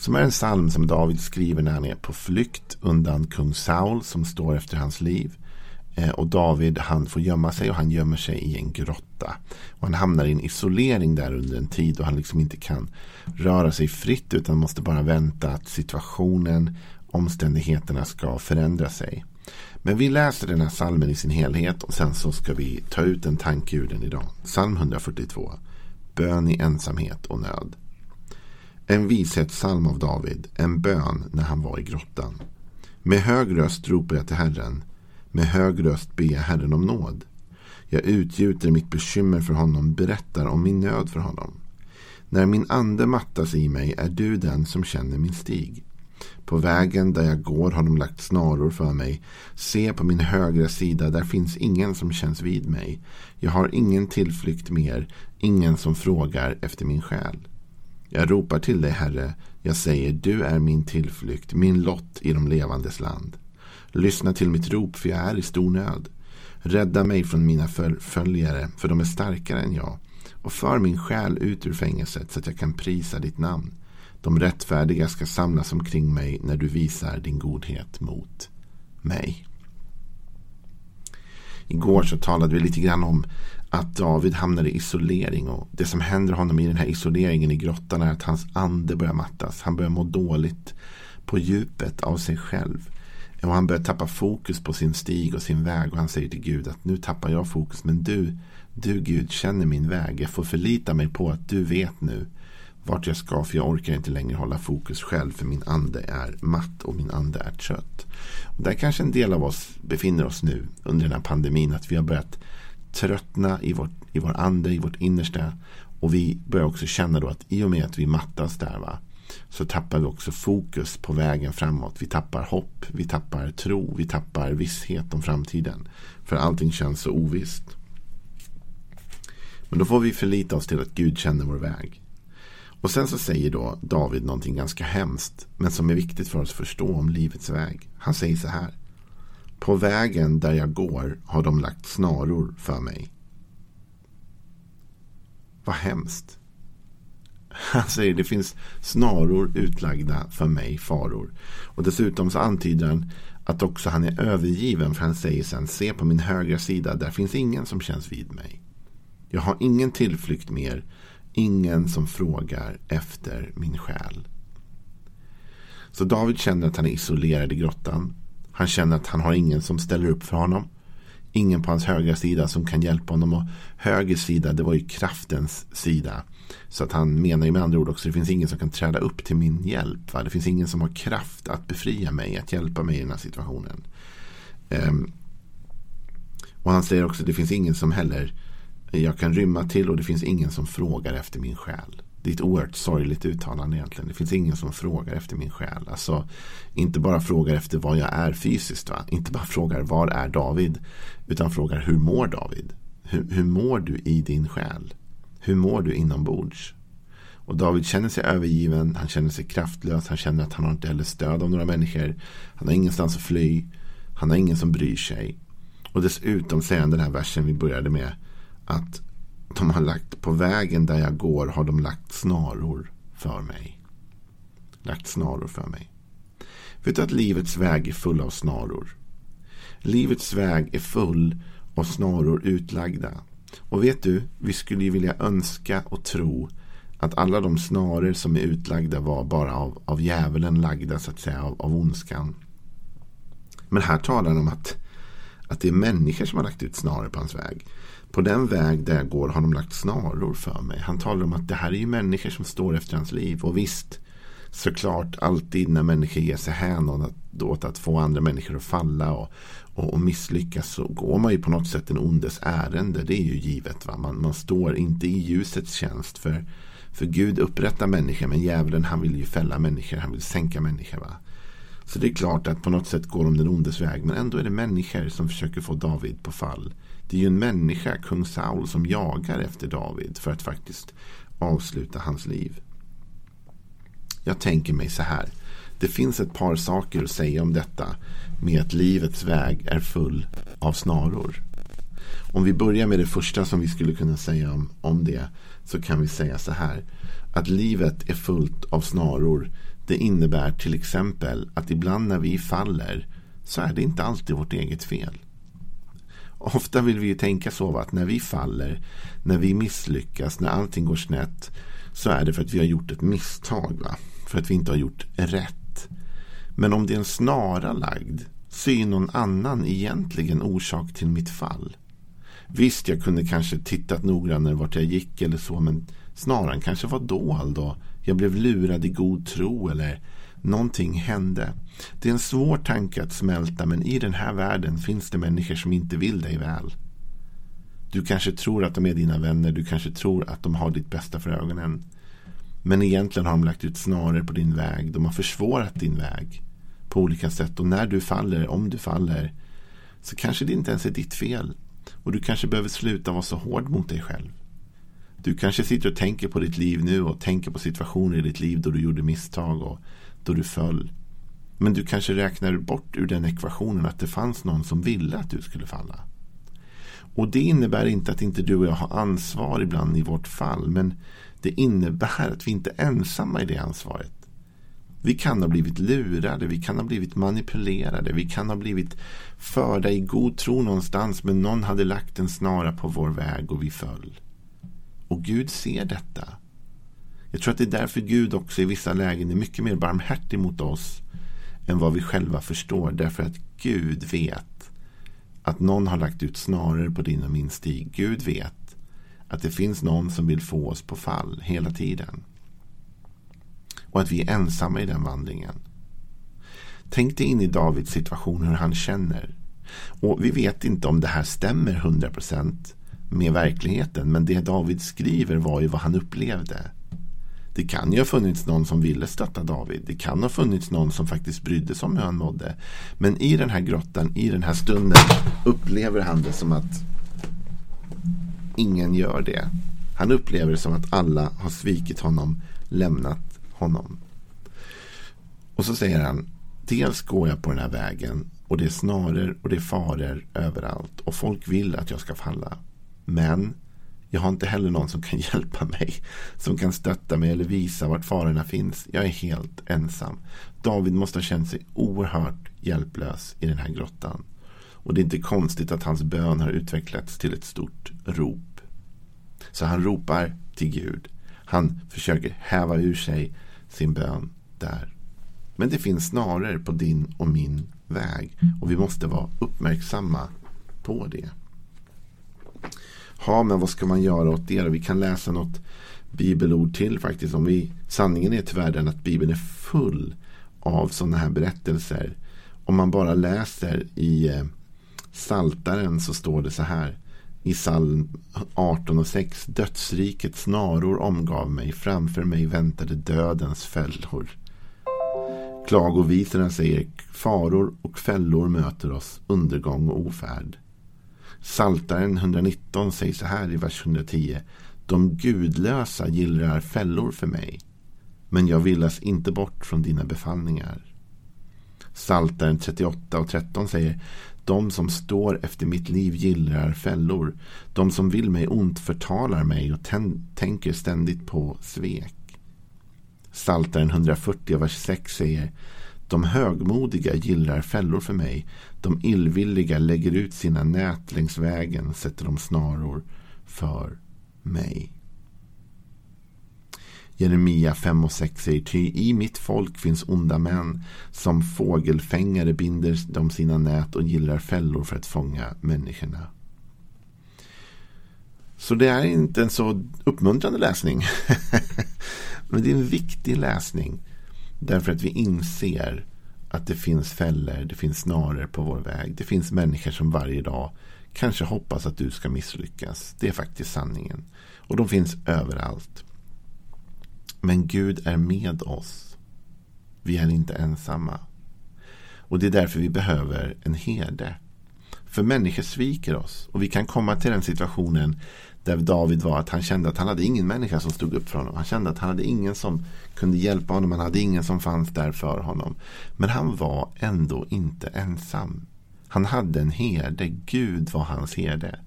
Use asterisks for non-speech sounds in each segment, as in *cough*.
Som är en psalm som David skriver när han är på flykt undan kung Saul som står efter hans liv. Eh, och David han får gömma sig och han gömmer sig i en grotta. Och han hamnar i en isolering där under en tid och han liksom inte kan röra sig fritt utan måste bara vänta att situationen, omständigheterna ska förändra sig. Men vi läser den här salmen i sin helhet och sen så ska vi ta ut en tanke ur den idag. Psalm 142. Bön i ensamhet och nöd. En vishetssalm av David, en bön när han var i grottan. Med hög röst ropar jag till Herren. Med hög röst ber jag Herren om nåd. Jag utgjuter mitt bekymmer för honom, berättar om min nöd för honom. När min ande mattas i mig är du den som känner min stig. På vägen där jag går har de lagt snaror för mig. Se på min högra sida, där finns ingen som känns vid mig. Jag har ingen tillflykt mer, ingen som frågar efter min själ. Jag ropar till dig, Herre. Jag säger, du är min tillflykt, min lott i de levandes land. Lyssna till mitt rop, för jag är i stor nöd. Rädda mig från mina förföljare, för de är starkare än jag. Och för min själ ut ur fängelset så att jag kan prisa ditt namn. De rättfärdiga ska samlas omkring mig när du visar din godhet mot mig. Igår så talade vi lite grann om att David hamnar i isolering. Och det som händer honom i den här isoleringen i grottan är att hans ande börjar mattas. Han börjar må dåligt på djupet av sig själv. Och han börjar tappa fokus på sin stig och sin väg. Och han säger till Gud att nu tappar jag fokus. Men du, du Gud känner min väg. Jag får förlita mig på att du vet nu vart jag ska. För jag orkar inte längre hålla fokus själv. För min ande är matt och min ande är trött. Och där kanske en del av oss befinner oss nu under den här pandemin. Att vi har börjat tröttna i, vårt, i vår ande, i vårt innersta. Och vi börjar också känna då att i och med att vi mattas där va, så tappar vi också fokus på vägen framåt. Vi tappar hopp, vi tappar tro, vi tappar visshet om framtiden. För allting känns så ovisst. Men då får vi förlita oss till att Gud känner vår väg. Och sen så säger då David någonting ganska hemskt. Men som är viktigt för oss att förstå om livets väg. Han säger så här. På vägen där jag går har de lagt snaror för mig. Vad hemskt. Han säger det finns snaror utlagda för mig, faror. Och dessutom så antyder han att också han är övergiven. För han säger sen, se på min högra sida, där finns ingen som känns vid mig. Jag har ingen tillflykt mer, ingen som frågar efter min själ. Så David känner att han är isolerad i grottan. Han känner att han har ingen som ställer upp för honom. Ingen på hans högra sida som kan hjälpa honom. Och höger sida, det var ju kraftens sida. Så att han menar ju med andra ord också, det finns ingen som kan träda upp till min hjälp. Va? Det finns ingen som har kraft att befria mig, att hjälpa mig i den här situationen. Um, och han säger också, det finns ingen som heller jag kan rymma till och det finns ingen som frågar efter min själ. Det är ett oerhört sorgligt uttalande egentligen. Det finns ingen som frågar efter min själ. Alltså inte bara frågar efter vad jag är fysiskt. Va? Inte bara frågar var är David. Utan frågar hur mår David? Hur, hur mår du i din själ? Hur mår du inombords? Och David känner sig övergiven. Han känner sig kraftlös. Han känner att han har inte heller stöd av några människor. Han har ingenstans att fly. Han har ingen som bryr sig. Och dessutom säger han den här versen vi började med. Att de har lagt på vägen där jag går har de lagt snaror för mig. Lagt snaror för mig. Vet du att livets väg är full av snaror? Livets väg är full av snaror utlagda. Och vet du, vi skulle ju vilja önska och tro att alla de snaror som är utlagda var bara av, av djävulen lagda så att säga, av, av ondskan. Men här talar han om att, Att det är människor som har lagt ut snaror på hans väg. På den väg där jag går har de lagt snaror för mig. Han talar om att det här är ju människor som står efter hans liv. Och visst, såklart alltid när människor ger sig hän åt att få andra människor att falla och, och, och, misslyckas så går man ju på något sätt en ondes ärende. Det är ju givet. Va? Man, man står inte i ljusets tjänst. För, för Gud upprättar människor men djävulen han vill ju fälla människor. Han vill sänka människor. Va? Så det är klart att på något sätt går de den ondes väg. Men ändå är det människor som försöker få David på fall. Det är ju en människa, kung Saul, som jagar efter David för att faktiskt avsluta hans liv. Jag tänker mig så här. Det finns ett par saker att säga om detta med att livets väg är full av snaror. Om vi börjar med det första som vi skulle kunna säga om, om det så kan vi säga så här. Att livet är fullt av snaror det innebär till exempel att ibland när vi faller så är det inte alltid vårt eget fel. Ofta vill vi ju tänka så att när vi faller, när vi misslyckas, när allting går snett så är det för att vi har gjort ett misstag. Va? För att vi inte har gjort rätt. Men om det är en snara lagd så är någon annan egentligen orsak till mitt fall. Visst, jag kunde kanske tittat noggrannare vart jag gick eller så, men snaran kanske var dold och jag blev lurad i god tro eller någonting hände. Det är en svår tanke att smälta, men i den här världen finns det människor som inte vill dig väl. Du kanske tror att de är dina vänner, du kanske tror att de har ditt bästa för ögonen. Men egentligen har de lagt ut snaror på din väg. De har försvårat din väg på olika sätt. Och när du faller, om du faller, så kanske det inte ens är ditt fel. Och du kanske behöver sluta vara så hård mot dig själv. Du kanske sitter och tänker på ditt liv nu och tänker på situationer i ditt liv då du gjorde misstag och då du föll. Men du kanske räknar bort ur den ekvationen att det fanns någon som ville att du skulle falla. Och det innebär inte att inte du och jag har ansvar ibland i vårt fall. Men det innebär att vi inte är ensamma i det ansvaret. Vi kan ha blivit lurade, vi kan ha blivit manipulerade, vi kan ha blivit förda i god tro någonstans men någon hade lagt en snara på vår väg och vi föll. Och Gud ser detta. Jag tror att det är därför Gud också i vissa lägen är mycket mer barmhärtig mot oss än vad vi själva förstår. Därför att Gud vet att någon har lagt ut snaror på din och min stig. Gud vet att det finns någon som vill få oss på fall hela tiden. Och att vi är ensamma i den vandringen. Tänk dig in i Davids situation hur han känner. Och vi vet inte om det här stämmer 100% med verkligheten. Men det David skriver var ju vad han upplevde. Det kan ju ha funnits någon som ville stötta David. Det kan ha funnits någon som faktiskt brydde sig om hur han mådde. Men i den här grottan, i den här stunden upplever han det som att ingen gör det. Han upplever det som att alla har svikit honom, lämnat honom. Och så säger han, dels går jag på den här vägen och det är snaror och det är faror överallt och folk vill att jag ska falla. Men jag har inte heller någon som kan *laughs* hjälpa mig. Som kan stötta mig eller visa vart farorna finns. Jag är helt ensam. David måste ha känt sig oerhört hjälplös i den här grottan. Och det är inte konstigt att hans bön har utvecklats till ett stort rop. Så han ropar till Gud. Han försöker häva ur sig sin bön där. Men det finns snarare på din och min väg. Och vi måste vara uppmärksamma på det. Ja, men vad ska man göra åt det? Vi kan läsa något bibelord till faktiskt. Om vi, sanningen är tyvärr den att bibeln är full av sådana här berättelser. Om man bara läser i eh, Saltaren så står det så här. I psalm 18 och 6. Dödsrikets snaror omgav mig. Framför mig väntade dödens fällor. Klagovisorna säger faror och fällor möter oss. Undergång och ofärd. Saltaren 119 säger så här i vers 110. De gudlösa gillrar fällor för mig. Men jag villas inte bort från dina befallningar. Saltaren 38 och 13 säger de som står efter mitt liv gillrar fällor. De som vill mig ont förtalar mig och tänker ständigt på svek. Saltaren 140 vers 6 säger de högmodiga gillrar fällor för mig. De illvilliga lägger ut sina nät längs vägen, sätter de snaror för mig. Jeremia 5 och 6 säger ty i mitt folk finns onda män som fågelfängare binder de sina nät och gillar fällor för att fånga människorna. Så det är inte en så uppmuntrande läsning. *laughs* Men det är en viktig läsning. Därför att vi inser att det finns fällor, det finns snaror på vår väg. Det finns människor som varje dag kanske hoppas att du ska misslyckas. Det är faktiskt sanningen. Och de finns överallt. Men Gud är med oss. Vi är inte ensamma. Och det är därför vi behöver en herde. För människor sviker oss. Och vi kan komma till den situationen där David var att han kände att han hade ingen människa som stod upp för honom. Han kände att han hade ingen som kunde hjälpa honom. Han hade ingen som fanns där för honom. Men han var ändå inte ensam. Han hade en herde. Gud var hans herde.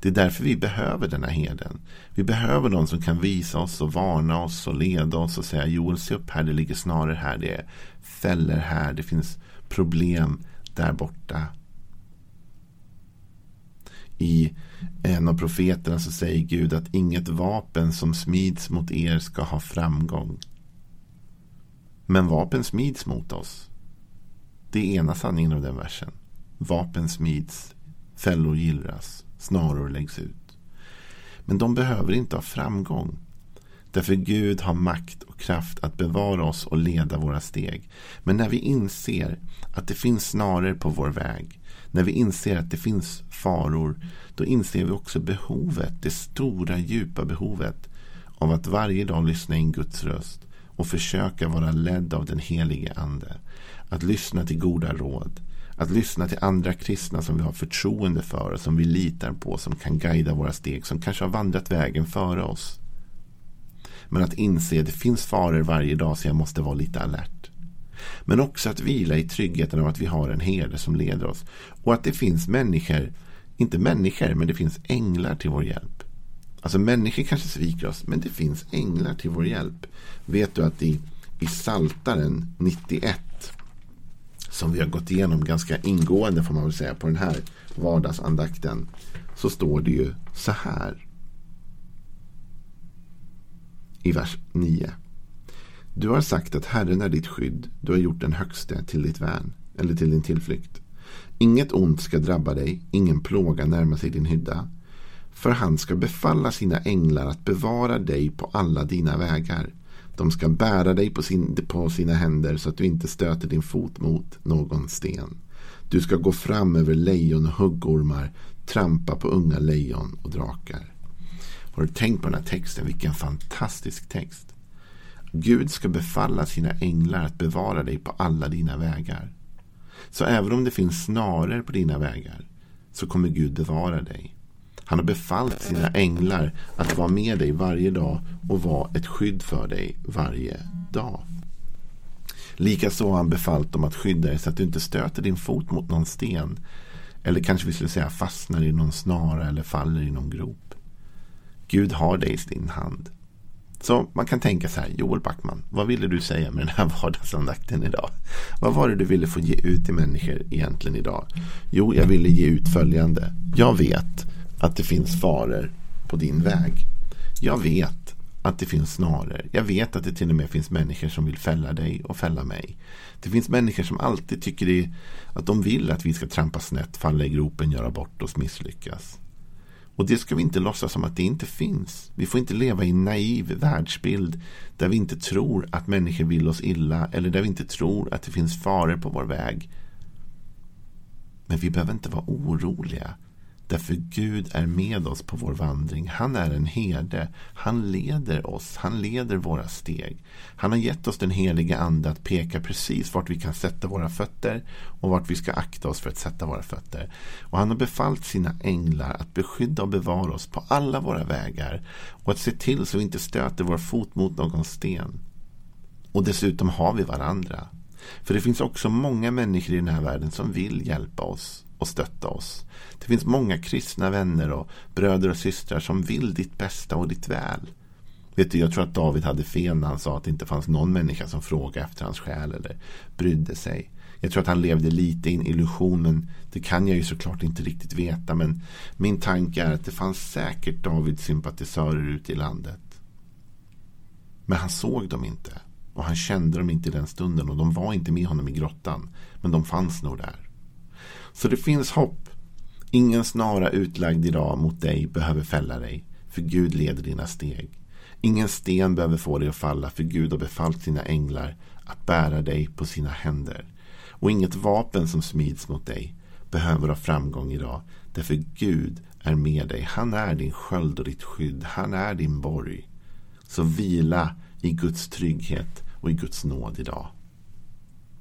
Det är därför vi behöver denna herden. Vi behöver någon som kan visa oss och varna oss och leda oss och säga Joel se upp här, det ligger snarare här, det är fällor här, det finns problem där borta. I en av profeterna så säger Gud att inget vapen som smids mot er ska ha framgång. Men vapen smids mot oss. Det är ena sanningen av den versen. Vapen smids, fällor gillras, snaror läggs ut. Men de behöver inte ha framgång. Därför Gud har makt och kraft att bevara oss och leda våra steg. Men när vi inser att det finns snaror på vår väg, när vi inser att det finns faror, då inser vi också behovet, det stora djupa behovet av att varje dag lyssna in Guds röst och försöka vara ledd av den helige Ande. Att lyssna till goda råd. Att lyssna till andra kristna som vi har förtroende för och som vi litar på, som kan guida våra steg, som kanske har vandrat vägen före oss. Men att inse att det finns faror varje dag så jag måste vara lite alert. Men också att vila i tryggheten av att vi har en herde som leder oss. Och att det finns människor, inte människor, men det finns änglar till vår hjälp. Alltså människor kanske sviker oss, men det finns änglar till vår hjälp. Vet du att i, i Saltaren 91 som vi har gått igenom ganska ingående får man väl säga på den här vardagsandakten så står det ju så här i vers 9. Du har sagt att Herren är ditt skydd. Du har gjort den högste till ditt värn eller till din tillflykt. Inget ont ska drabba dig, ingen plåga närma sig din hydda. För han ska befalla sina änglar att bevara dig på alla dina vägar. De ska bära dig på, sin, på sina händer så att du inte stöter din fot mot någon sten. Du ska gå fram över lejon och huggormar, trampa på unga lejon och drakar. Har du tänkt på den här texten? Vilken fantastisk text. Gud ska befalla sina änglar att bevara dig på alla dina vägar. Så även om det finns snaror på dina vägar så kommer Gud bevara dig. Han har befallt sina änglar att vara med dig varje dag och vara ett skydd för dig varje dag. Likaså har han befallt dem att skydda dig så att du inte stöter din fot mot någon sten. Eller kanske vi skulle säga fastnar i någon snara eller faller i någon grop. Gud har dig i sin hand. Så man kan tänka så här, Joel Backman, vad ville du säga med den här *laughs* vardagsandakten idag? Vad var det du ville få ge ut till människor egentligen idag? Jo, jag ville ge ut följande. Jag vet att det finns faror på din väg. Jag vet att det finns snaror. Jag vet att det till och med finns människor som vill fälla dig och fälla mig. Det finns människor som alltid tycker det, att de vill att vi ska trampa snett, falla i gropen, göra bort oss, misslyckas. Och det ska vi inte låtsas som att det inte finns. Vi får inte leva i en naiv världsbild där vi inte tror att människor vill oss illa eller där vi inte tror att det finns faror på vår väg. Men vi behöver inte vara oroliga. Därför Gud är med oss på vår vandring. Han är en herde. Han leder oss. Han leder våra steg. Han har gett oss den heliga ande att peka precis vart vi kan sätta våra fötter och vart vi ska akta oss för att sätta våra fötter. Och han har befallt sina änglar att beskydda och bevara oss på alla våra vägar och att se till så vi inte stöter vår fot mot någon sten. Och dessutom har vi varandra. För det finns också många människor i den här världen som vill hjälpa oss och stötta oss. Det finns många kristna vänner och bröder och systrar som vill ditt bästa och ditt väl. Vet du, jag tror att David hade fel när han sa att det inte fanns någon människa som frågade efter hans själ eller brydde sig. Jag tror att han levde lite i en illusion, men det kan jag ju såklart inte riktigt veta. Men min tanke är att det fanns säkert Davids sympatisörer ute i landet. Men han såg dem inte. Och han kände dem inte i den stunden. Och de var inte med honom i grottan. Men de fanns nog där. Så det finns hopp. Ingen snara utlagd idag mot dig behöver fälla dig. För Gud leder dina steg. Ingen sten behöver få dig att falla. För Gud har befallt sina änglar att bära dig på sina händer. Och inget vapen som smids mot dig behöver ha framgång idag. Därför Gud är med dig. Han är din sköld och ditt skydd. Han är din borg. Så vila i Guds trygghet och i Guds nåd idag.